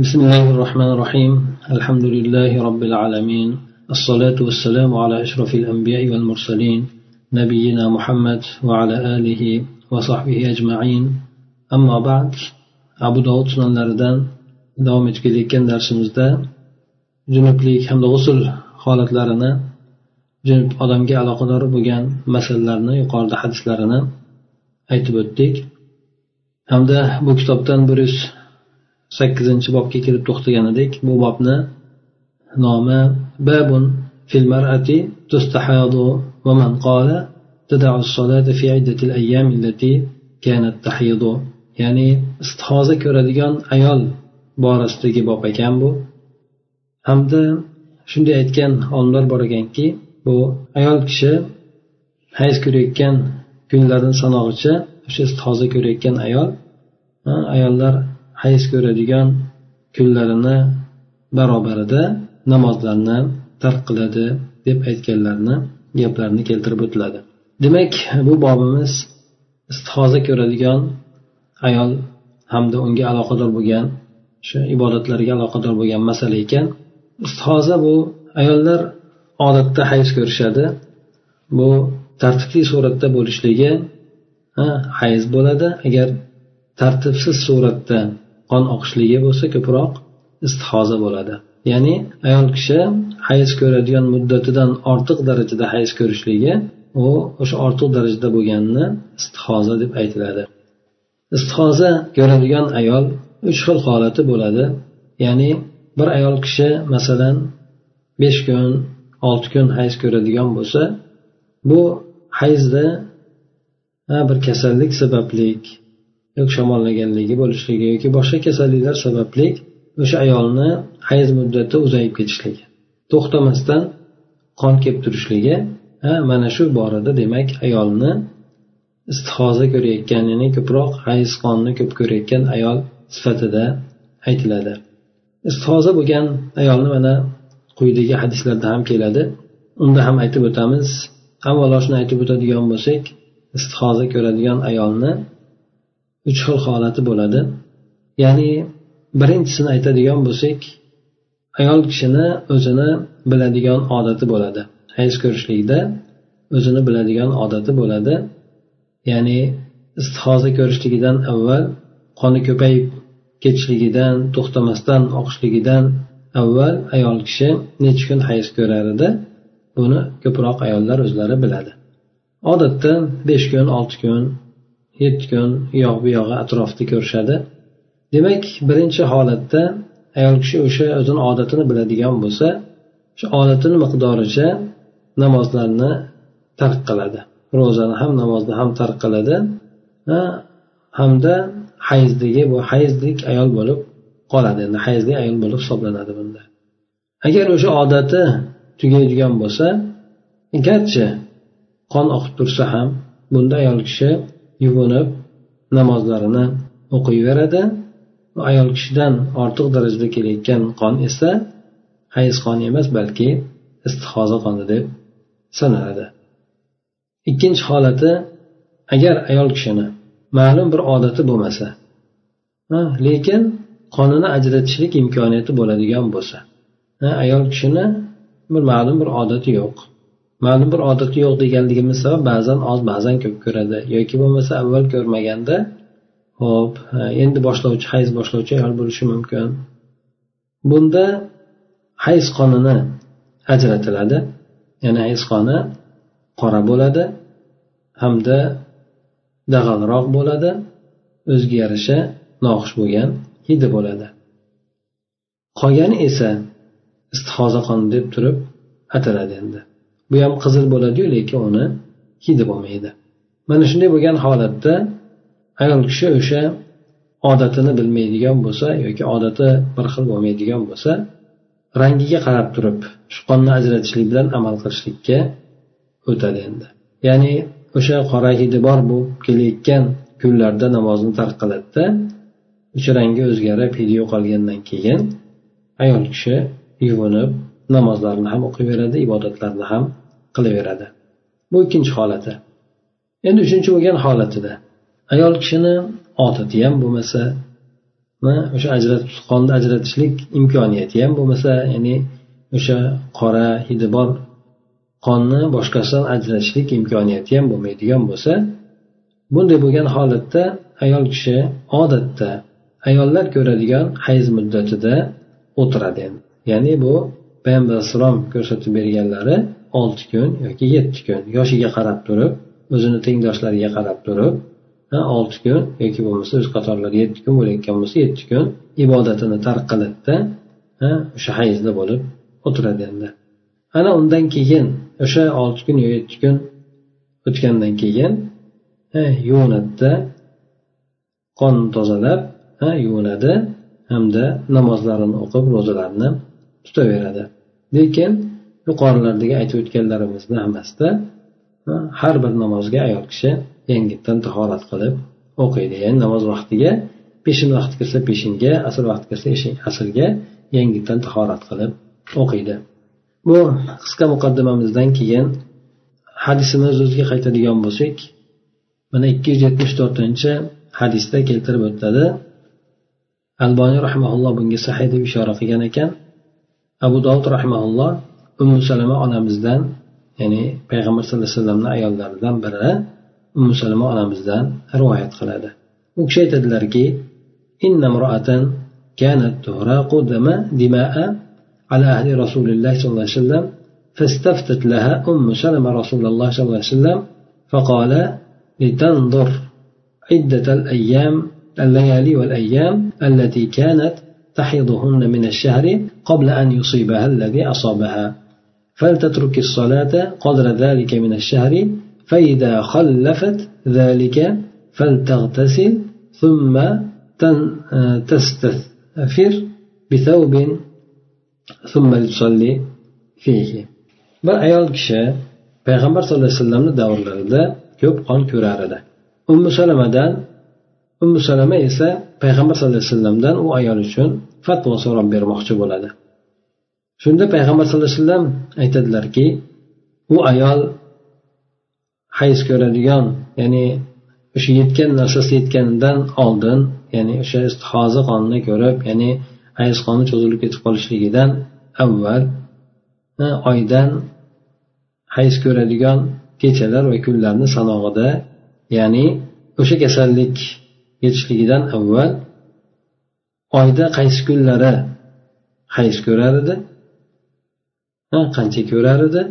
بسم الله الرحمن الرحيم الحمد لله رب العالمين الصلاة والسلام على أشرف الأنبياء والمرسلين نبينا محمد وعلى آله وصحبه أجمعين أما بعد أبو داود sunanlaridan davom etib kelayotgan darsimizda junublik hamda g'usul holatlarini junub odamga aloqador bo'lgan masalalarni yuqorida hadislarini aytib o'tdik hamda bu kitobdan bir yuz sakkizinchi bobga kelib to'xtagan edik bu bobni nomi babun fil mar'ati tustahadu va man qala تدع الصلاة في عدة الأيام التي كانت تحيض ya'ni istihoza ko'radigan ayol borasidagi bob ekan bu hamda shunday aytgan olimlar bor ekanki bu ayol kishi hayz ko'rayotgan kunlarni sanog'icha o'sha istihoza ko'rayotgan ayol ayollar hayz ko'radigan kunlarini barobarida namozlarni tark qiladi deb aytganlarni gaplarini keltirib o'tiladi. Demak bu bobimiz istihoza ko'radigan ayol hamda unga aloqador bo'lgan shu ibodatlarga aloqador bo'lgan masala ekan. Istihoza bu ayollar odatda hayz ko'rishadi. Bu tartibli suratda bo'lishligi hayz bo'ladi. Agar tartibsiz suratda qon oqishligi bo'lsa ko'proq istihoza bo'ladi. Ya'ni ayol kishi hayz ko'radigan muddatidan ortiq darajada hayz ko'rishligi u o'sha ortiq darajada bo'lganini istihoza deb aytiladi. Istihoza ko'radigan ayol uch xil holati bo'ladi. Ya'ni bir ayol kishi masalan besh kun olti kun hayz ko'radigan bo'lsa bu hayzda bir kasallik sabablik yoki shamollaganligi bo'lishligi yoki boshqa kasalliklar sababli o'sha ayolni hayz muddati uzayib ketishligi to'xtamasdan qon kelib turishligi mana shu borada demak ayolni istihoza ko'rayotgan ya'ni ko'proq hayz qonni ko'p ko'rayotgan ayol sifatida aytiladi. Istihoza bo'lgan ayolni mana quyidagi hadislarda ham keladi. Unda ham aytib o'tamiz avvalo shuni aytib o'tadigan bo'lsak istihoza ko'radigan ayolni uch xil holati bo'ladi. Ya'ni birinchisini aytadigan bo'lsak ayol kishini o'zini biladigan odati bo'ladi. Hayz ko'rishlikda o'zini biladigan odati bo'ladi. Ya'ni istihoza ko'rishligidan avval qoni ko'payib ketishligidan to'xtamasdan oqishligidan avval ayol kishi necha kun hayz ko'rar edi? Buni ko'proq ayollar o'zlari biladi. Odatda besh kun olti kun yetti kun u yoq bu yog'i atrofda ko'rishadi. Demak birinchi holatda ayol kishi o'sha o'zini odatini biladigan bo'lsa shu odatini miqdoricha namozlarni tark qiladi. Ro'zani ham namozni ham tark qiladi. Hamda hayzdagi bu hayzlik ayol bo'lib qoladi. Endi hayzli ayol bo'lib hisoblanadi bunda. Agar o'sha odati tugaydigan bo'lsa garchi qon oqib tursa ham bunda ayol kishi yuvinib namozlarini o'qiyveradi. Ayol kishidan ortiq darajada kelayotgan qon esa hayz qoni emas balki istihoza qoni deb sanaladi ikkinchi holati agar ayol kishini ma'lum bir odati bo'lmasa lekin qonini ajratishlik imkoniyati bo'ladigan bo'lsa ayol kishini bir ma'lum bir odati yo'q. Ma'lum bir odati yo'q deganligimiz sabab ba'zan oz ba'zan ko'p ko'radi. Yoki bo'lmasa avval ko'rmaganda ho'p endi boshlovchi hayz boshlovchi ayol bo'lishi mumkin. Bunda hayz qonini ajratiladi. Ya'ni hayz qoni qora bo'ladi hamda dag'alroq bo'ladi o'ziga yarasha noxush bo'lgan hidi bo'ladi. Qolgani esa istihoza qoni deb turib ataladi endi. Bu ham qizil bo'ladiyu lekin uni hidi bo'lmaydi mana shunday bo'lgan holatda ayol kishi o'sha odatini bilmaydigan bo'lsa yoki odati bir xil bo'lmaydigan bo'lsa rangiga qarab turib shu qonni ajratishlik bilan amal qilishlikka o'tadi endi. Ya'ni o'sha qora hidi bor bo'lib kelayotgan kunlarda namozni tark qiladida o'sha rangi o'zgarib hidi yo'qolgandan keyin ayol kishi yuvinib namozlarini ham o'qiyveradi ibodatlarni ham qilaveradi. Bu ikkinchi holati. Endi uchinchi bo'lgan holatida ayol kishini odati ham bo'lmasa o'sha ajratib qonni ajratishlik imkoniyati ham bo'lmasa ya'ni o'sha qora hidi bor qonni boshqasidan ajratishlik imkoniyati ham bo'lmaydigan bo'lsa bunday bo'lgan holatda ayol kishi odatda ayollar ko'radigan hayz muddatida o'tiradi. Endi ya'ni bu payg'ambar alayhissalom ko'rsatib berganlari olti kun yoki yetti kun yoshiga qarab turib o'zini tengdoshlariga qarab turib olti kun yoki bo'lmasa o'z qatorlari yetti kun bo'layotgan bo'lsa yetti kun ibodatini tark qiladida o'sha hayzda bo'lib o'tiradi endi. Ana undan keyin o'sha olti kun yo yetti kun o'tgandan keyin yuvinadida qon tozalab yuvinadi hamda namozlarini o'qib ro'zalarini tutaveradi. Lekin yuqorilardagi aytib o'tganlarimizni hammasida har bir namozga ayol kishi yangitdan tahorat qilib o'qiydi. Ya'ni namoz vaqtiga peshin vaqti kirsa peshinga asr vaqti kirsa asrga yangitdan tahorat qilib o'qiydi. Bu qisqa muqaddimamizdan keyin hadisimiz o'ziga qaytadigan bo'lsak mana ikki yuz yetmish to'rtinchi hadisda keltirib o'tadi. Alboniy rahmaulloh bunga sahiy deb ishora qilgan ekan. Abu dovud rahmaulloh ummu salama onamizdan ya'ni payg'ambar sallallohu alayhi vasallamni ayollaridan biri ummu salama onamizdan rivoyat qiladi. U kishi aytadilarki كانت تهراق دم دماء على أهل رسول الله صلى الله عليه وسلم فاستفتت لها أم سلمة رسول الله صلى الله عليه وسلم فقال لتنظر عدة الأيام الليالي والأيام التي كانت تحيضهن من الشهر قبل أن يصيبها الذي أصابها فلتترك الصلاة قدر ذلك من الشهر فإذا خلفت ذلك فلتغتسل ثم تستثفر بثوب ثم تصلي فيه bir ayol kishi payg'ambar sallallohu alayhi vasallamni davrlarida ko'p qon ko'rar edi ummu salamadan ummu salama esa payg'ambar sallallohu alayhi vasallamdan u ayol uchun fatvo so'rab bermoqchi bo'ladi Shunda payg'ambar sallallohu alayhi vasallam aytadilarki u ayol hayz ko'radigan ya'ni o'sha yetgan narsasi yetganidan oldin ya'ni o'sha istihoza qonini ko'rib ya'ni hayz qoni cho'zilib ketib qolishligidan avval oydan hayz ko'radigan kechalar va kunlarni sanog'ida ya'ni o'sha kasallik yetishligidan avval oyda qaysi kunlari hayz ko'rar edi? Qancha ko'rar edi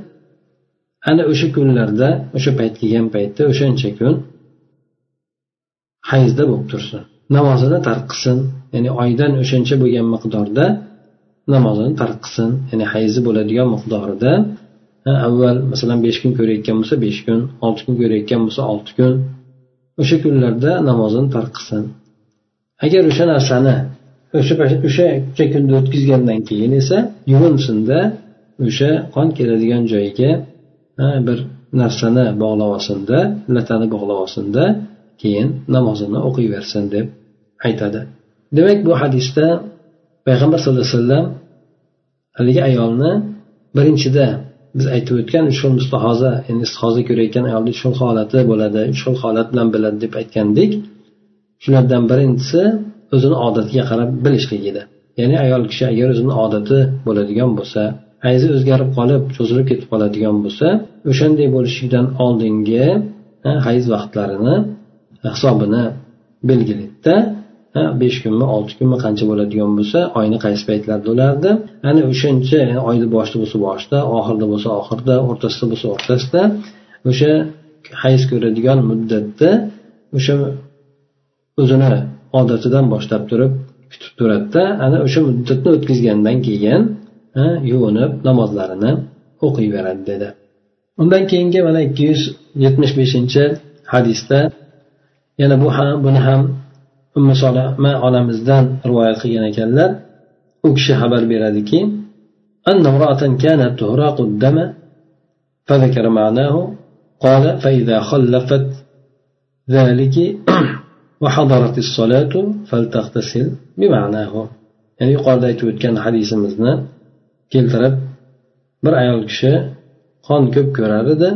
ana o'sha kunlarda o'sha payt kelgan paytda o'shancha kun hayzda bo'lib tursin namozini tark qilsin ya'ni oydan o'shancha bo'lgan miqdorda namozini tark qilsin ya'ni hayzi bo'ladigan miqdorida avval masalan besh kun ko'rayotgan bo'lsa besh kun olti kun ko'rayotgan bo'lsa olti kun o'sha kunlarda namozini tark qilsin. Agar o'sha narsani o'sha o'sha kunda o'tkazgandan keyin esa yuvinsinda o'sha qon keladigan joyiga bir narsani bog'lab olsinda latani bog'lab olsinda keyin namozini o'qiyversin deb aytadi. Demak bu hadisda payg'ambar sallallohu alayhi vasallam haligi ayolni birinchida biz aytib o'tgan uch xil mustahoza ya'ni istihoza ko'rayotgan ayolni uch xil holati bo'ladi uch xil holat bilan biladi deb aytgandik. Shulardan birinchisi o'zini odatiga qarab bilishlik edi. Ya'ni ayol kishi agar o'zini odati bo'ladigan bo'lsa hayzi o'zgarib qolib cho'zilib ketib qoladigan bo'lsa o'shanday bo'lishidan oldingi hayz vaqtlarini hisobini belgilaydida besh kunmi olti kunmi qancha bo'ladigan bo'lsa oyni qaysi paytlarda bo'lardi ana o'shancha oyni boshida bo'lsa boshida oxirida bo'lsa oxirida o'rtasida bo'lsa o'rtasida o'sha hayz ko'radigan muddatda o'sha o'zini odatidan boshlab turib kutib turadida ana o'sha muddatni o'tkazgandan keyin yuvinib namozlarini o'qiyveradi dedi undan keyingi mana ikki yuz yetmish beshinchi hadisda yana bu ham buni ham ummu solama onamizdan rivoyat qilgan ekanlar u kishi xabar beradiki أن امرأة كانت تهراق الدم فذكر معناه قال فإذا خلفت ذلك وحضرت الصلاة فلتغتسل بمعناه يعني yuqorida aytib o'tgan hadisimizni keltirib bir ayol kishi qon ko'p ko'rar edi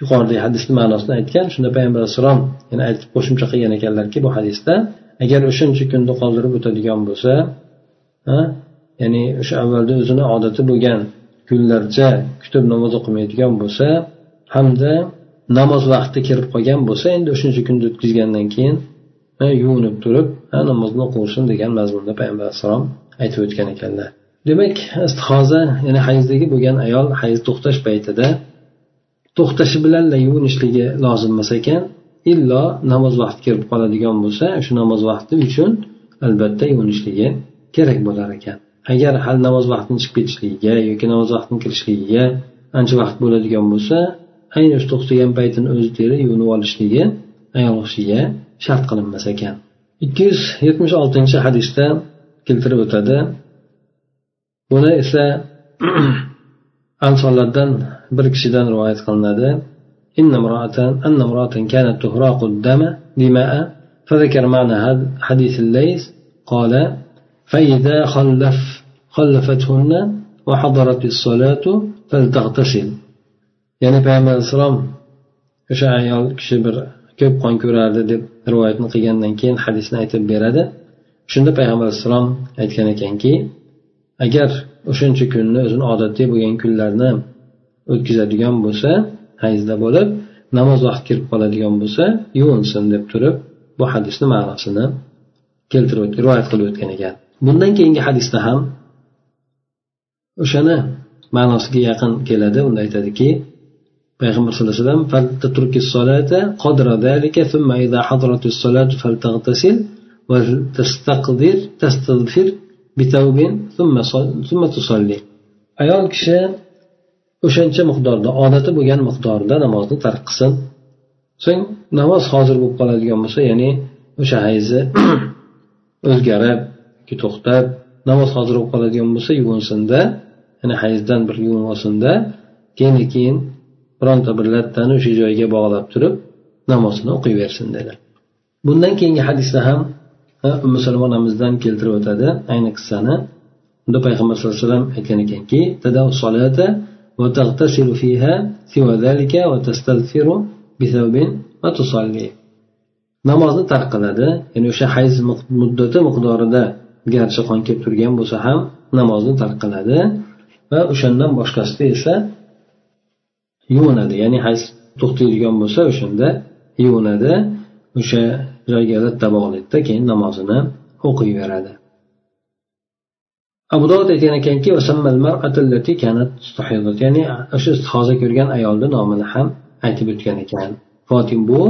yuqoridagi hadisni ma'nosini aytgan shunda payg'ambar alayhissalom yana aytib qo'shimcha qilgan ekanlarki bu hadisda agar o'shancha kunni qoldirib o'tadigan bo'lsa ya'ni o'sha avvalda o'zini odati bo'lgan kunlarcha kutib namoz o'qimaydigan bo'lsa hamda namoz vaqti kirib qolgan bo'lsa endi o'shancha kunni o'tkazgandan keyin yuvinib turib namozni o'qisin degan mazmunda payg'ambar alayhissalom aytib o'tgan ekanlar. Demak istihoza ya'ni hayzdagi bo'lgan ayol hayz to'xtash paytida to'xtashi bilan yuvinishligi lozim emas ekan. Illo namoz vaqti kirib qoladigan bo'lsa shu namoz vaqti uchun albatta yuvinishligi kerak bo'lar ekan. Agar hali namoz vaqtini chiqib ketishligiga yoki namoz vaqtini kirishligiga ancha vaqt bo'ladigan bo'lsa ayni shu to'xtagan paytini o'zida yuvinib olishligi ayol kishiga shart qilinmas ekan. Ikki yuz yetmish oltinchi hadisda keltirib o'tadi. buni esa ansorlardan bir kishidan rivoyat qilinadi إن امرأة أن امرأة كانت تهراق الدم دماء فذكر معنى حديث الليث قال فإذا خلف خلفتهن وحضرت الصلاة فلتغتسل يعني payg'ambar alayhissalom o'sha ayol kishi bir ko'p qon ko'rardi deb rivoyatni qilgandan keyin hadisni aytib beradi shunda payg'ambar alayhissalom aytgan ekanki agar o'shancha kunni o'zini odatiy bo'lgan kunlarni o'tkazadigan bo'lsa hayzda bo'lib namoz vaqti kirib qoladigan bo'lsa yuvinsin deb turib bu hadisni ma'nosini keltirib rivoyat qilib o'tgan ekan. Bundan keyingi hadisda ham o'shani ma'nosiga yaqin keladi. Unda aytadiki payg'ambar sallallohu alayhi vasallam ayol kishi o'shancha miqdorda odati bo'lgan miqdorda namozni tark qilsin. So'ng namoz hozir bo'lib qoladigan bo'lsa ya'ni o'sha hayzi o'zgarib yoki to'xtab namoz hozir bo'lib qoladigan bo'lsa yuvinsinda ya'ni hayzdan bir yuvinib olsinda keyin keyin bironta bir lattani o'sha joyiga bog'lab turib namozini o'qiyversin dedi. Bundan keyingi hadisda ham musulmon onamizdan keltirib o'tadi ayni qissani unda payg'ambar sallallohu alayhi vasallam aytgan ekanki وتغتسل فيها سوى ذلك وتستغفر بثوب وتصلي namozni tark qiladi ya'ni o'sha hayz muddati miqdorida garchi qon kelib turgan bo'lsa ham namozni tark qiladi va o'shandan boshqasida esa yuvinadi ya'ni hayz to'xtaydigan bo'lsa o'shanda yuvinadi O'sha joyga latta bog'laydida keyin namozini o'qiyveradi. Abu dovud aytgan ekanki ya'ni o'sha istihoza ko'rgan ayolni nomini ham aytib o'tgan ekan. Fotim bu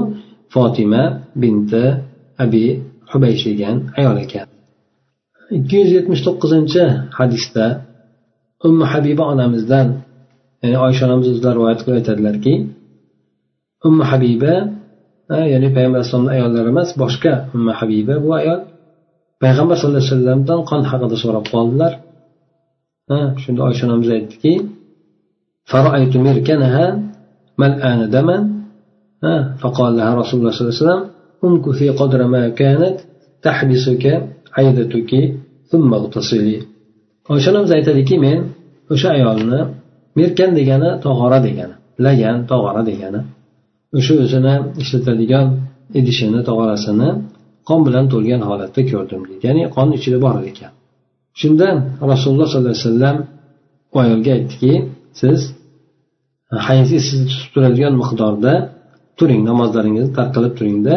fotima binti abi hubaysh degan ayol ekan. Ikki yuz yetmish to'qqizinchi hadisda ummu habiba onamizdan ya'ni oysha onamiz o'zlari rivoyat qilib aytadilarki ummu habiba ya'ni payg'ambar alayhisalomni ayollari emas boshqa ummu habiba bu ayol payg'ambar sallallohu alayhi vasallamdan qon haqida so'rab qoldilar shunda oysha onamiz aytdiki ملآن دما فقال لها رسول الله صلى الله عليه وسلم امكثي قدر ما كانت تحبسك عيدتك ثم اغتسلي oysha onamiz aytadiki men o'sha ayolni merkan degani tog'ora degani lagan tog'ora degani o'sha o'zini ishlatadigan idishini tog'orasini qon bilan to'lgan holatda ko'rdim. Deydi ya'ni qon ichida bor ekan. Shunda rasululloh sollallohu alayhi vasallam u ayolga aytdiki siz hayzi sizni tutib turadigan miqdorda turing namozlaringizni tarqalib turingda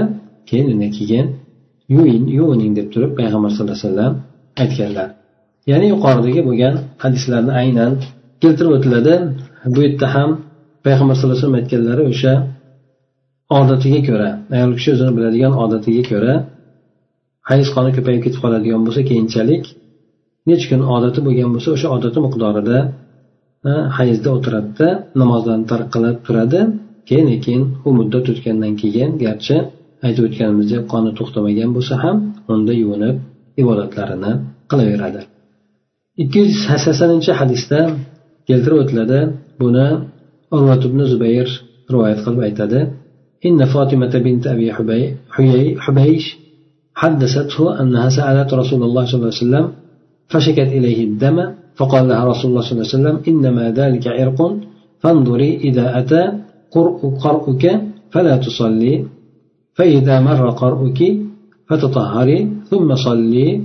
keyin undan keyin yuving yuvining deb turib payg'ambar sallallohu alayhi vasallam aytganlar. Ya'ni yuqoridagi bo'lgan hadislarni aynan keltirib o'tiladi. Bu yerda ham payg'ambar sallallohu alayhi vasallam aytganlari o'sha odatiga ko'ra ayol kishi o'zini biladigan odatiga ko'ra hayz qoni ko'payib ketib qoladigan bo'lsa keyinchalik necha kun odati bo'lgan bo'lsa o'sha odati miqdorida hayzda o'tiradida namozdan tark qilib turadi. Keyin keyin u muddat o'tgandan keyin garchi aytib o'tganimizdek qoni to'xtamagan bo'lsa ham unda yuvinib ibodatlarini qilaveradi. Ikki yuz saksoninchi hadisda keltirib o'tiladi buni urvat ibn zubayr rivoyat qilib aytadi. إن فاطمة بنت أبي حبيش حدثته أنها سألت رسول الله صلى الله عليه وسلم فشكت إليه الدم فقال لها رسول الله صلى الله عليه وسلم إنما ذلك عرق فانظري إذا أتى قرؤك فلا تصلي فإذا مر قرؤك فتطهري ثم صلي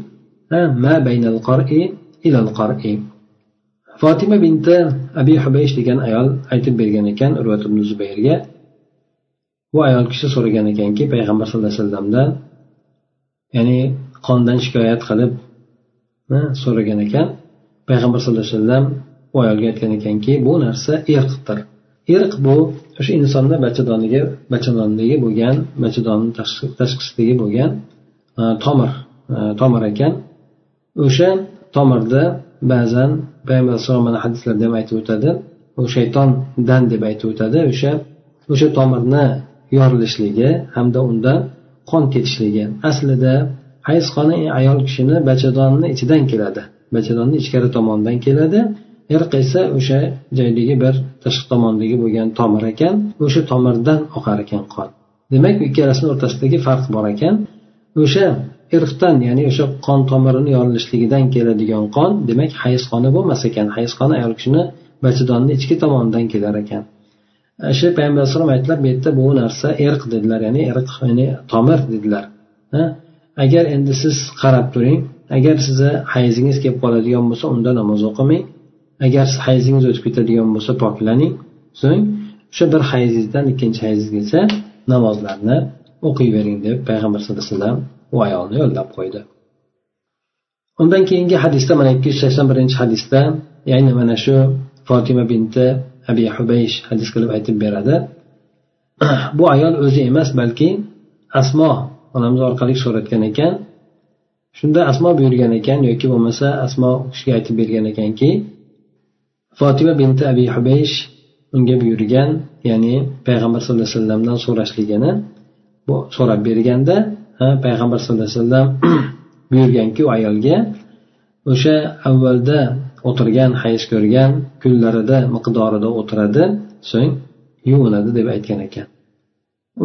ما بين القرء إلى القرء. fotima binti abi hubaysh degan ayol aytib bergan ekan urvat ibn bu ayol kishi so'ragan ekanki payg'ambar sallallohu alayhi vasallamdan ya'ni qondan shikoyat qilib so'ragan ekan. Payg'ambar sallallohu alayhi vasallam u ayolga aytgan ekanki bu narsa irqdir. Irq bu o'sha insonni bachadoniga bachadonligi bo'lgan bachadonni tashqisidagi bo'lgan e, tomir e, tomir ekan. O'sha tomirda ba'zan payg'ambar alayhisalom mana hadislarda ham aytib o'tadi u shaytondan deb aytib o'tadi. O'sha o'sha tomirni yorilishligi hamda undan qon ketishligi. Aslida hayz qoni ayol kishini bachadonni ichidan keladi. Bachadonni ichkari tomonidan keladi. Irq esa o'sha joydagi bir tashqi tomondagi bo'lgan tomir ekan. O'sha tomirdan oqar ekan qon. Demak ikkalasini o'rtasidagi farq bor ekan. O'sha irqdan ya'ni o'sha qon tomirini yorilishligidan keladigan qon demak hayz qoni bo'lmas ekan. Hayz qoni ayol kishini bachadonni ichki tomonidan kelar ekan. Shu payg'ambar alayhisalom aytdilar bu yerda bu narsa irq dedilar ya'ni irq ya'ni tomir dedilar agar endi siz qarab turing agar sizni hayzingiz kelib qoladigan bo'lsa unda namoz o'qimang. Agar hayzingiz o'tib ketadigan bo'lsa poklaning. So'ng o'sha bir hayzingizdan ikkinchi hayzingizgacha namozlarni o'qiyvering deb payg'ambar sallallohu alayhi vasallam u ayolni yo'llab qo'ydi. Undan keyingi hadisda mana ikki yuz sakson birinchi hadisda ya'ni mana shu fotima binti abi hubaysh hadis qilib aytib beradi. Bu ayol o'zi emas balki asmo onamiz orqali so'ratgan ekan. Shunda asmo buyurgan ekan yoki bo'lmasa asmo kishiga aytib bergan ekanki fotima binti abi hubaysh unga buyurgan ya'ni payg'ambar sallallohu alayhi vasallamdan so'rashligini bu so'rab berganda payg'ambar sallallohu alayhi vasallam buyurganki u ayolga o'sha avvalda o'tirgan hayz ko'rgan kunlarida miqdorida o'tiradi so'ng yuvinadi deb aytgan ekan.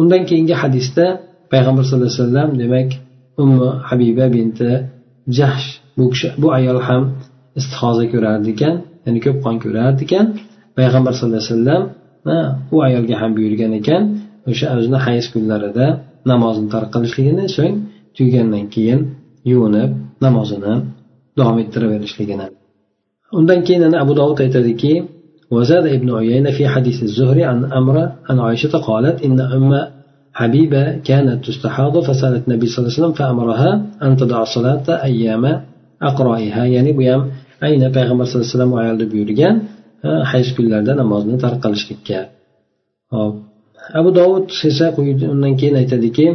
Undan keyingi hadisda payg'ambar sallallohu alayhi vasallam demak ummu habiba binti jahsh bu kishi bu ayol ham istihoza ko'rardi ekan ya'ni ko'p qon ko'rardi ekan. Payg'ambar sallallohu alayhi vasallam u ayolga ham buyurgan ekan o'sha o'zini hayz kunlarida namozni tark qilishligini so'ng tugagandan keyin yuvinib namozini davom ettiraverishligini. undan keyin yana abu dovud aytadiki وزاد ابن عيينة في حديث الزهري عن أمر عن عائشة قالت إن أم حبيبة كانت تستحاض فسألت النبي صلى الله عليه وسلم فأمرها أن تدع الصلاة أيام أقرائها يعني بيام أين پیغمبر صلى الله عليه وسلم ayolni buyurgan hayz kunlarda namozni tark qilishlikka hop abu dovud esa undan keyin aytadiki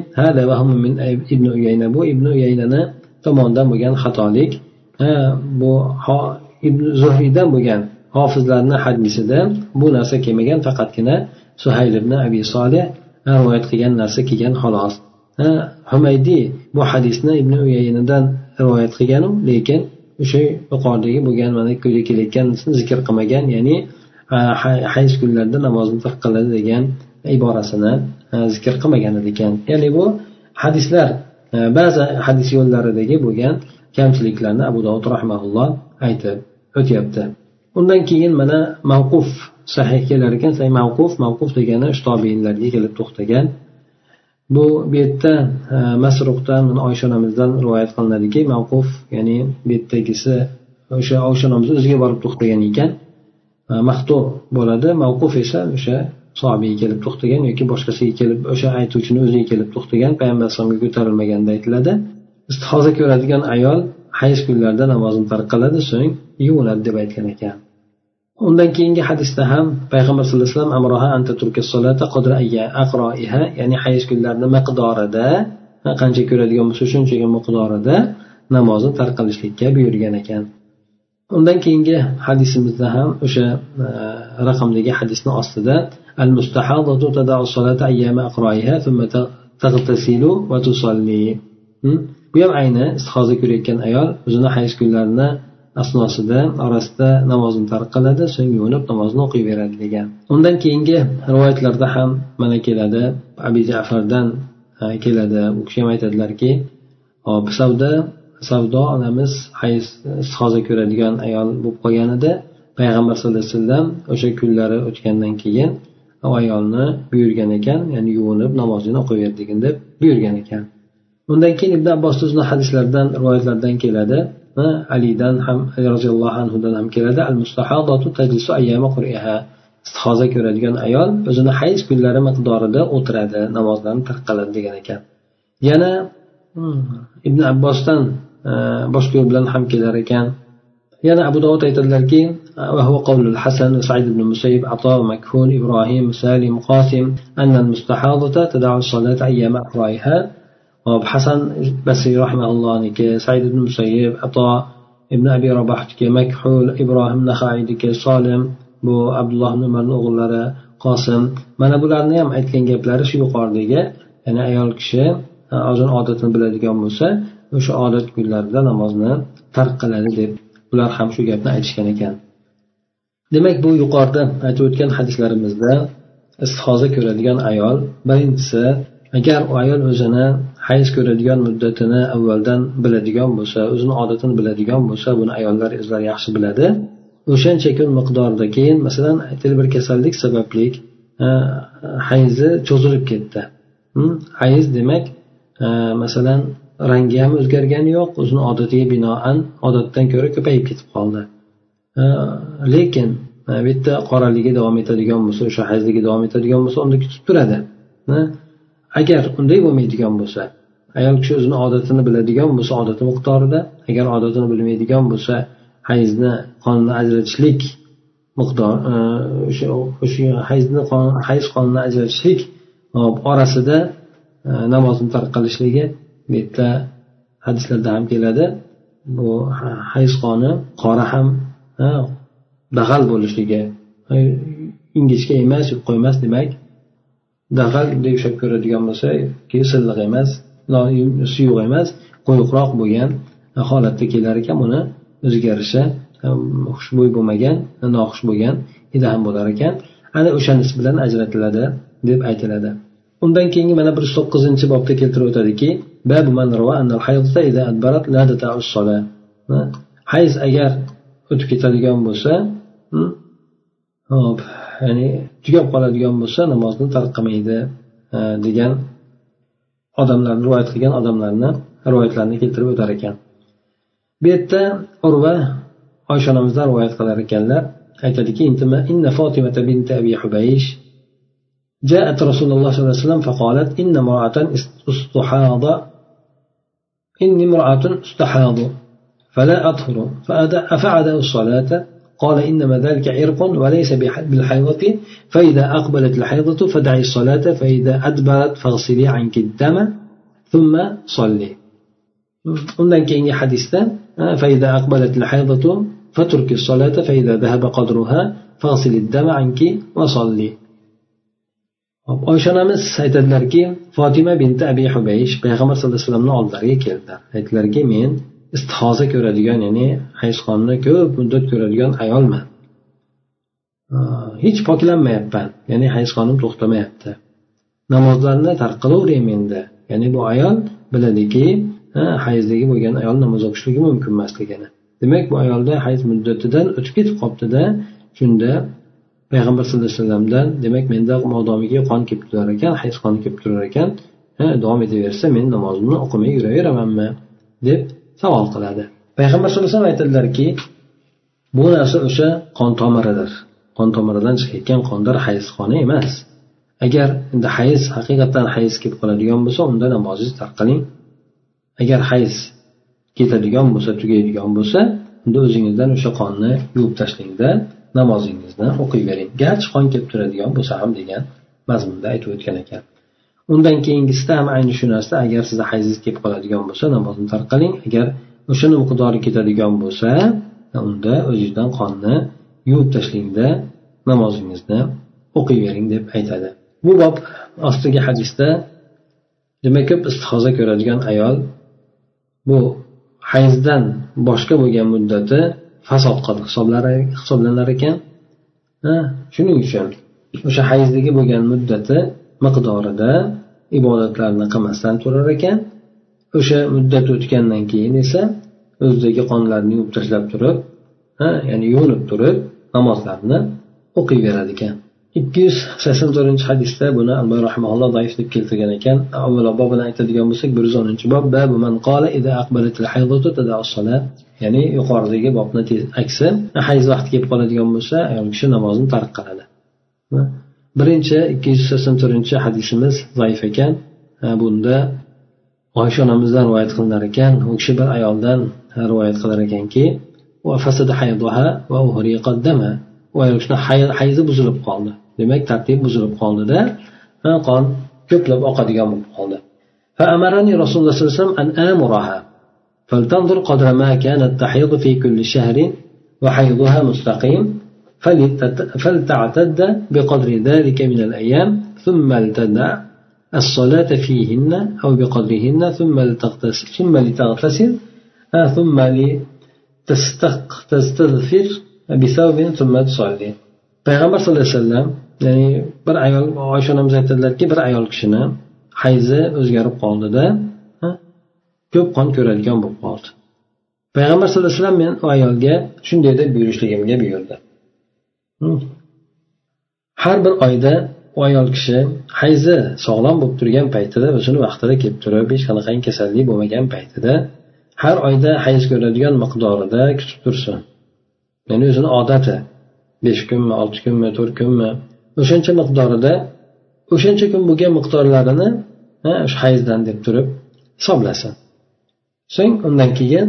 ibn uyayna bu ibn uyaynani tomonidan bo'lgan xatolik bu ibn zuhriydan bo'lgan hofizlarni hadisida bu narsa kelmagan faqatgina suhayl ibn abi solih rivoyat qilgan narsa kelgan xolos. Humaydiy bu hadisni ibn uyaynadan rivoyat qilganu lekin o'sha yuqoridagi bo'lgan mana kelayotgan zikr qilmagan ya'ni hayz kunlarda namozni tark qiladi degan iborasini zikr qilmagan ekan. Ya'ni bu hadislar ba'zi hadis yo'llaridagi bo'lgan kamchiliklarni abu dovud rahmaulloh aytib o'tyapti. Undan keyin mana mavquf sahih kelar ekan. Mavquf mavquf degani uch kelib to'xtagan. Bu bu yerda e, masruqdan oysha onamizdan rivoyat qilinadiki mavquf ya'ni bu yerdagisi o'sha oysha onamiz o'ziga borib to'xtagan ekan. E, Maxtu bo'ladi. Mavquf esa o'sha sohibiyga kelib to'xtagan yoki boshqasiga kelib o'sha aytuvchini o'ziga kelib to'xtagan payg'ambar alayhisalomga ko'tarilmaganda aytiladi. Istihoza ko'radigan ayol hayz kunlarida namozni tark qiladi so'ng yuvinadi deb aytgan ekan. Undan keyingi hadisda ham payg'ambar sallallohu alayhi vasallam ya'ni hayz kunlarini miqdorida qancha ko'radigan bo'lsa shunchaga miqdorida namozni tark qilishlikka buyurgan ekan. Undan keyingi hadisimizda ham o'sha e, raqamdagi hadisni ostida al bu ham ayni istihoza ko'rayotgan ayol o'zini hayz kunlarini asnosida orasida namozni tark qiladi so'ng yuvinib namozni o'qiyveradi degan. Undan keyingi rivoyatlarda ham mana keladi. Abi jafardan e, keladi. U kishi ham aytadilarki hop savdo savdo onamiz hayz istihoza ko'radigan ayol bo'lib qolgan edi. Payg'ambar sallallohu alayhi vasallam o'sha kunlari o'tgandan keyin u ayolni buyurgan ekan ya'ni yuvinib namozini o'qiyver degin deb buyurgan ekan. undan keyin ibn abbos o'zini hadislaridan rivoyatlardan keladi alidan ham ali roziyallohu anhudan ham keladi al mustahadatu tajlisu ayyama qur'iha istihoza ko'radigan ayol o'zini hayz kunlari miqdorida o'tiradi namozlarni tark qiladi degan ekan yana hmm, ibn abbosdan e, boshqa yo'l bilan ham kelar ekan yana abu dovud aytadilarki وهو قول الحسن وسعيد بن المسيب عطاء مكهون إبراهيم سالم قاسم أن المستحاضة تدع الصلاة أيام أقرائها hop hasan basiy rahmaullohniki said ibn musayib ato ibn abi robahniki makhul ibrohim nahayniki solim bu abdulloh ibn umarni o'g'illari qosim. Mana bularni ham aytgan gaplari shu yuqoridagi ya'ni ayol kishi o'zini odatini biladigan bo'lsa o'sha odat kunlarida namozni tark qiladi deb ular ham shu gapni aytishgan ekan. Demak bu yuqorida aytib o'tgan hadislarimizda istihoza ko'radigan ayol birinchisi agar u ayol o'zini hayz ko'radigan muddatini avvaldan biladigan bo'lsa o'zini odatini biladigan bo'lsa buni ayollar o'zlari yaxshi biladi. O'shancha kun miqdorida keyin masalan aytaylik bir kasallik sababli hayzi cho'zilib ketdi. Hm? Hayz demak masalan rangi ham o'zgargani yo'q o'zini odatiga binoan odatdan ko'ra ko'payib ketib qoldi. Lekin bu yerda qoraligi davom etadigan bo'lsa o'sha hayzligi davom etadigan bo'lsa unda kutib turadi. Agar unday bo'lmaydigan bo'lsa ayol kishi o'zini odatini biladigan bo'lsa odati miqdorida agar odatini bilmaydigan bo'lsa hayzni qonni ajratishlik miqdor e, o'sha o'sha hayzni hayz qonini ajratishlik orasida e, namozni tark qilishligi bu yerda hadislarda ham keladi. Bu hayz qoni qora ham e, dag'al bo'lishligi ingichka emas yupqa emas demak dag'al bunday ushlab ko'radigan bo'lsa silliq emas suyuq emas quyuqroq bo'lgan holatda kelar ekan buni o'ziga yarasha xushbo'y bo'lmagan noxush bo'lgan hidi ham bo'lar ekan. Ana o'shanisi bilan ajratiladi deb aytiladi. Undan keyingi mana bir yuz to'qqizinchi bobda keltirib o'tadiki hayz agar o'tib ketadigan bo'lsa hmm, hop ya'ni tugab qoladigan bo'lsa namozni tark qilmaydi e, degan odamlarni rivoyat qilgan odamlarni rivoyatlarini keltirib o'tar ekan bu yerda urva oysha onamizdan rivoyat qilar ekanlar aytadiki inna fotimata binti abi hubaysh جاءت رسول الله صلى الله عليه وسلم فقالت إن امرأة استحاض إني امرأة استحاض فلا أطهر فأفعد الصلاة قال إنما ذلك عرق وليس بالحيضة فإذا أقبلت الحيضة فدعي الصلاة فإذا أدبرت فاغسلي عنك الدم ثم صلي. undan keyingi hadisda فإذا أقبلت الحيضة فترك الصلاة فإذا ذهب قدرها فاغسل الدم عنك وصلي. oysha onamiz aytadilarki fotima binti abi hubaysh payg'ambar sallallohu alayhi vasallamni oldilariga keldilar aytdilarki men istihoza ko'radigan ya'ni hayzxonni ko'p muddat ko'radigan ayolman. Hech poklanmayapman. Ya'ni hayzxonim to'xtamayapti. Namozlarni tark qilaveraymi endi ya'ni bu ayol biladiki hayzdagi bo'lgan ayol namoz o'qishligi mumkin emasligini. Demak bu ayolda hayz muddatidan o'tib ketib qolibdida shunda payg'ambar sallallohu alayhi vasallamdan demak menda modomiki qon kelib turar ekan hayz qoni kelib turar ekan davom etaversa men namozimni o'qimay yuraveramanmi? deb savol qiladi. Payg'ambar sallallohu alayhi vasallam aytadilarki bu narsa o'sha qon tomiridir. Qon tomiridan chiqayotgan qondir hayz qoni emas. Agar endi hayz haqiqatdan hayz kelib qoladigan bo'lsa unda namozingizni tark qiling. Agar hayz ketadigan bo'lsa tugaydigan bo'lsa unda o'zingizdan o'sha qonni yuvib tashlangda namozingizni o'qiyvering. Garchi qon kelib turadigan bo'lsa ham degan mazmunda aytib o'tgan ekan. Undan keyingisida ham ayni shu narsa. Agar sizni hayzingiz kelib qoladigan bo'lsa namozni tark qiling agar o'shani miqdori ketadigan bo'lsa unda o'zingizdan qonni yuvib tashlangda namozingizni o'qiyvering deb aytadi. Bu bob ostidagi hadisda demak ko'p istihoza ko'radigan ayol bu hayzdan boshqa bo'lgan muddati fasod hisoblanar ekan. Shuning uchun o'sha hayzdagi bo'lgan muddati miqdorida ibodatlarni qilmasdan turar ekan. O'sha muddat o'tgandan keyin esa o'zidagi qonlarni yuvib tashlab turib ya'ni yuvinib turib namozlarni o'qiyverar ekan. ikki yuz sakson to'rtinchi hadisda buni alboy rahmaulloh zaif deb keltirgan ekan. Avvalo bob bilan aytadigan bo'lsak bir yuz o'ninchi bob ya'ni yuqoridagi bobni aksi hayz vaqti kelib qoladigan bo'lsa ayol kishi namozni tark qiladi. birinchi ikki yuz sakson to'rtinchi hadisimiz zaif ekan bunda oysha onamizdan rivoyat qilinar ekan u kishi bir ayoldan rivoyat qilar ekanki u ayol kishini hayzi buzilib qoldi demak tartib buzilib qoldida qon ko'plab oqadigan bo'lib qoldi فأمرني رسول الله صلى الله عليه وسلم أن آمرها فلتنظر قدر ما كانت تحيض في كل شهر وحيضها مستقيم فلتعتد بقدر ذلك من الأيام ثم لتدع الصلاة فيهن أو بقدرهن ثم لتغتسل ثم لتغتسل ثم لتستغفر بثوب ثم تصلي payg'ambar sallallohu alayhi vasallam ya'ni bir ayol oysha onamiz aytadilarki bir ayol kishini hayzi o'zgarib qoldida ko'p qon ko'radigan bo'lib qoldi payg'ambar sallallohu alayhi vasallam men u ayolga shunday deb buyurishligimga buyurdi Har bir oyda u ayol kishi hayzi sog'lom bo'lib turgan paytida o'zini vaqtida kelib turib hech qanaqangi kasallik bo'lmagan paytida har oyda hayz ko'radigan miqdorida kutib tursin. Ya'ni o'zini odati besh kunmi olti kunmi to'rt kunmi o'shancha miqdorida o'shancha kun bo'lgan miqdorlarini o'sha hayzdan deb turib hisoblasin. So'ng undan keyin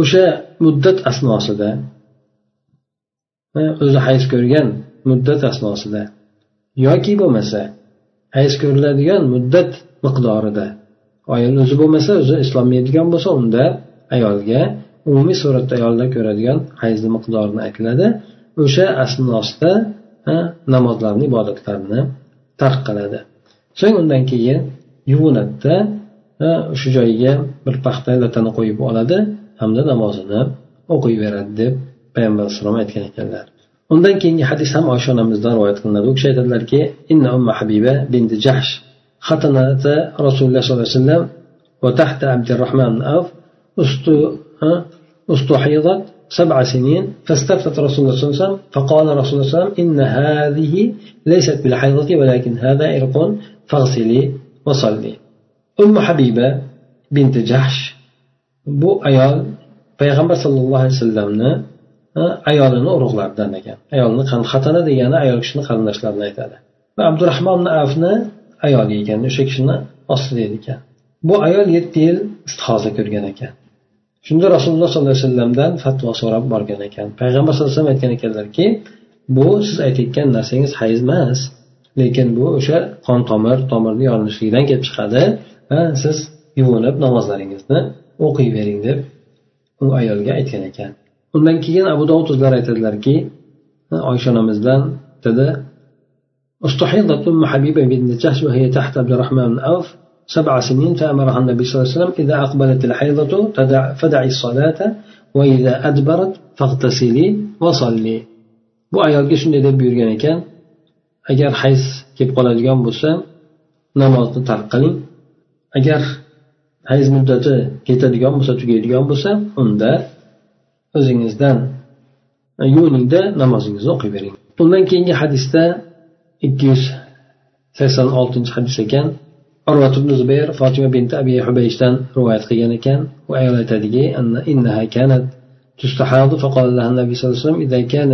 o'sha muddat asnosida o'zi hayz ko'rgan muddat asnosida. Yoki bo'lmasa hayz ko'riladigan muddat miqdorida. Ayol o'zi bo'lmasa o'zi eslolmaydigan bo'lsa unda ayolga umumiy suratda ayollar ko'radigan hayzni miqdorini aytiladi. O'sha asnosida namozlarni ibodatlarni tark qiladi. So'ng undan keyin yuvinadida shu joyiga bir paxta latani qo'yib oladi hamda namozini o'qiyveradi deb payg'ambar alayhissalom aytgan ekanlar undan keyingi hadis ham oysha onamizdan rivoyat qilinadi u kishi aytadilarki inna umma habiba bint jahsh الله صلى الله عليه وسلم وتحت عبد الرحمن بن عوف استحيضت سبع سنين فاستفتت رسول الله صلى الله عليه وسلم فقال رسول الله صلى الله عليه وسلم إن هذه ليست بالحيضة ولكن هذا عرق فاغسلي وصلي أم حبيبة بنت جحش bu ayol payg'ambar sallallohu alayhi vasallamni ayolini urug'laridan ekan ayolni xatana degani ayol kishini qarindoshlarini aytadi. Va abdurahmon afni ayoli ekan o'sha kishini ostida edi ekan. Bu ayol yetti yil istihoza ko'rgan ekan. Shunda rasululloh sollallohu alayhi vasallamdan fatvo so'rab borgan ekan. Payg'ambar sallallohu alayhi vasallam aytgan ekanlarki bu siz aytayotgan narsangiz hayz emas lekin bu o'sha qon tomir tomirni yorilishligidan kelib chiqadi va siz yuvinib namozlaringizni o'qiyvering deb u ayolga aytgan ekan. undan keyin abu dovud o'zlari aytadilarki oysha onamizdan dedi استحيضت أم حبيبة بنت جحش وهي تحت عبد الرحمن بن عوف سبع سنين فأمرها النبي صلى الله عليه وسلم إذا أقبلت الحيضة تدع فدعي الصلاة وإذا أدبرت فاغتسلي وصلي bu ayolga shunday deb buyurgan ekan agar hayz kelib qoladigan bo'lsa namozni tark qiling agar hayz muddati ketadigan bo'lsa tugaydigan bo'lsa unda o'zingizdan yuviningda namozingizni o'qiyvering undan keyingi hadisda ikki yuz sakson oltinchi hadis ekan urvat ibn zubayr fotima binti abi hubayshdan rivoyat qilgan ekan u ayol aytadiki إنها كانت تستحاض فقال لها النبي صلى الله عليه وسلم إذا كان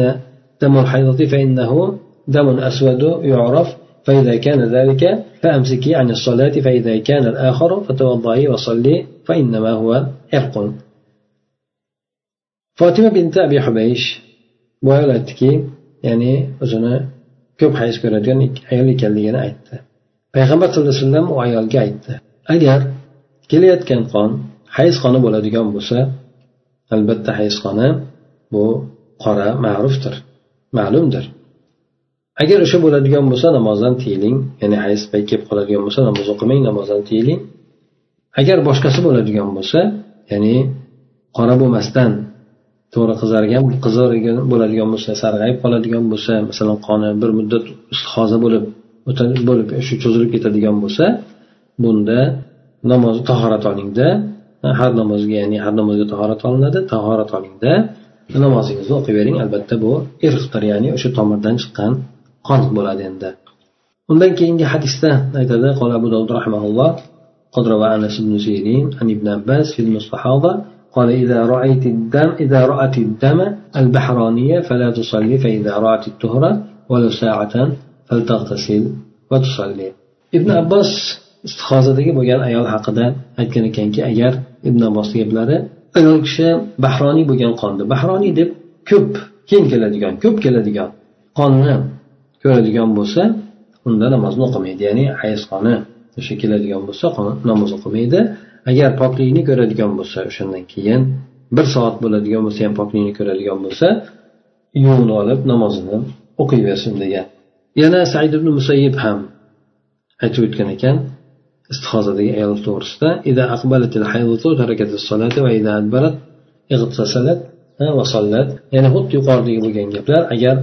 دم الحيضة فإنه دم أسود يعرف فإذا كان ذلك فأمسكي عن الصلاة فإذا كان الآخر فتوضئي وصلي فإنما هو عرق fotima binti abi hubaysh bu ayol aytdiki ya'ni o'zini ko'p hayz ko'radigan ayol ekanligini aytdi. Payg'ambar sallallohu alayhi vasallam u ayolga aytdi agar kelayotgan qon hayz qoni bo'ladigan bo'lsa albatta hayz qoni bu qora ma'rufdir ma'lumdir. Agar o'sha bo'ladigan bo'lsa namozdan tiyiling ya'ni hayz payt kelib qoladigan bo'lsa namoz o'qimang namozdan tiyiling. Agar boshqasi bo'ladigan bo'lsa ya'ni qora bo'lmasdan to'g'ri qizargan qizil bo'ladigan bo'lsa sarg'ayib qoladigan bo'lsa masalan qoni bir muddat istihoza bo'lib bo'lib shu cho'zilib ketadigan bo'lsa bunda namoz tahorat olingda har namozga ya'ni har namozga tahorat olinadi tahorat olingda namozingizni o'qiyvering albatta bu irqdir ya'ni o'sha tomirdan chiqqan qon bo'ladi endi undan keyingi hadisda aytadi qola abu dovud rahimaulloh قد روى أنس بن سيرين عن ابن عباس في المستحاضة قال إذا رأيت الدم إذا رأت الدم البحرانية فلا تصلي فإذا رأت الطهرة ولو ساعة فلتغتسل وتصلي ابن عباس istihozadagi bo'lgan ayol haqida aytgan ekanki agar ibn abbos gaplari ayol kishi bahroniy bo'lgan qonni bahroniy deb ko'p keng keladigan ko'p keladigan qonni ko'radigan bo'lsa unda namozni o'qimaydi ya'ni hayz qoni o'sha keladigan bo'lsa namoz o'qimaydi agar poklikni ko'radigan bo'lsa o'shandan keyin bir soat bo'ladigan bo'lsa ham poklikni ko'radigan bo'lsa yuvini olib namozini o'qiyversin degan. Yana said ibn musayyib ham aytib o'tgan ekan istihozadagi ayol to'g'risida ya'ni xuddi yuqoridagi bo'lgan gaplar agar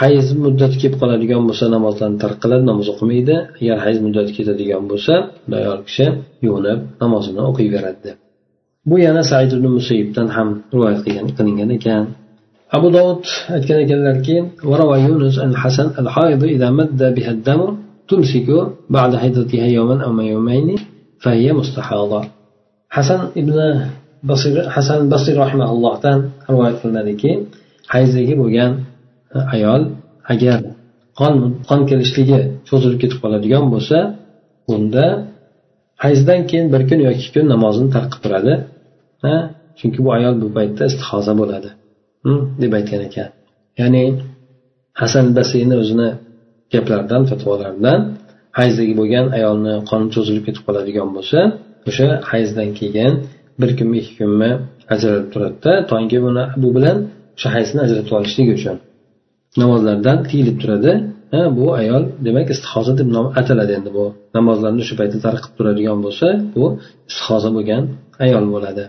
hayz muddati kelib qoladigan bo'lsa namozlarni tark qiladi namoz o'qimaydi agar hayz muddati ketadigan bo'lsa ayol kishi yuvinib namozini o'qiyveradi deb bu yana said ibn musayibdan ham rivoyat qilgan qilingan ekan abu dovud aytgan ekanlarki hasan al إذا مد بها الدم تمسك بعد حيضتها يوما أو يومين فهي مستحاضة hasan ibn basir hasan basir rahimaullohdan rivoyat qilinadiki hayzdagi bo'lgan ayol agar qon qon kelishligi cho'zilib ketib qoladigan bo'lsa unda hayzdan keyin bir kun yoki ikki kun namozini tark qilib turadi chunki bu ayol bu paytda istihoza bo'ladi. Deb aytgan ekan. Ya'ni hasan basiyni o'zini gaplaridan fatvolaridan hayzdagi bo'lgan ayolni qoni cho'zilib ketib qoladigan bo'lsa o'sha hayzdan keyin bir kunmi ikki kunmi ajralib turadida toki buni bu bilan o'sha hayzni ajratib olishlik uchun. Namozlardan tiyilib turadi. Ha bu ayol demak istihoza deb ataladi endi. Bu namozlarni shu paytda tark qilib turadigan bo'lsa bu istihoza bo'lgan ayol bo'ladi.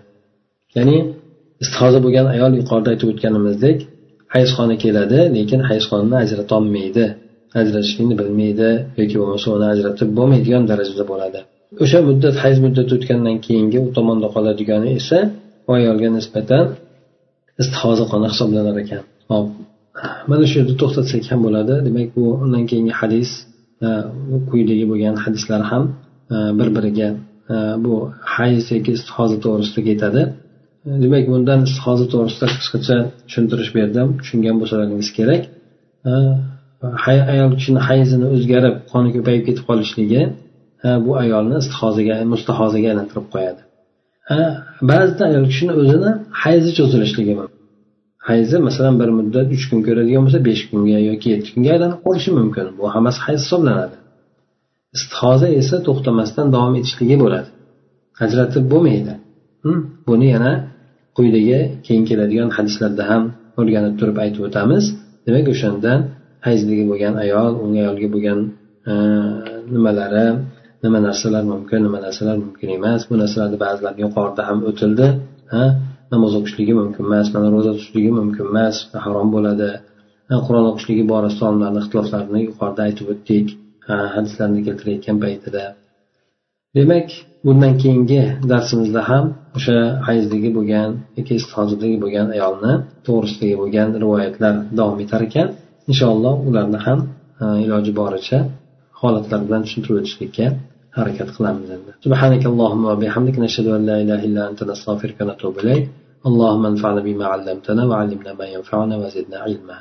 Ya'ni istihoza bo'lgan ayol yuqorida aytib o'tganimizdek hayzxona keladi lekin hayzxonani ajratolmaydi ajratishlikni bilmaydi yoki bo'lmasa uni ajratib bo'lmaydigan darajada bo'ladi. O'sha muddat hayz muddati o'tgandan keyingi u tomonda qoladigani esa u ayolga nisbatan istihoza qoni hisoblanar ekan. Hop. Mana shu yerda to'xtatsak ham bo'ladi. Demak bu undan keyingi hadis quyidagi bo'lgan hadislar ham e, bir biriga e, bu hayz yoki istihoza to'g'risida ketadi. Demak bundan istihoza to'g'risida qisqacha tushuntirish berdim. Tushungan bo'lsalaringiz kerak. E, ayol kishini hayzini o'zgarib qoni ko'payib ketib qolishligi bu ayolni istihozaga mustahozaga aylantirib qo'yadi. Ba'zida ayol kishini o'zini hayzi cho'zilishligi mumkin. Hayzi masalan bir muddat uch kun ko'radigan bo'lsa besh kunga yoki yetti kunga aylanib qolishi mumkin. Bu hammasi hayz hisoblanadi. Istihoza esa to'xtamasdan davom etishligi bo'ladi. Ajratib bo'lmaydi buni yana quyidagi keyin keladigan hadislarda ham o'rganib turib aytib o'tamiz. Demak o'shandan hayzligi bo'lgan ayol unga ayolga bo'lgan e, nimalari nima narsalar mumkin nima narsalar mumkin emas bu narsalarni ba'zilarni yuqorida ham o'tildi ha? Namoz o'qishligi mumkin emas mana ro'za tutishligi mumkin emas harom bo'ladi. Qur'on o'qishligi borasida olimlarni ixtiloflarini yuqorida aytib o'tdik hadislarni keltirayotgan paytida. Demak bundan keyingi darsimizda ham o'sha hayzdagi bo'lgan yoki istihozadagi bo'lgan ayolni to'g'risidagi bo'lgan rivoyatlar davom etar ekan. Inshaalloh ularni ham iloji boricha holatlar bilan tushuntirib o'tishlikka harakat qilamiz endi سبحانك اللهم وبحمدك نشهد أن لا إله إلا أنت نستغفرك ونتوب إليك. اللهم انفعنا بما علمتنا وعلمنا ما ينفعنا وزدنا علما.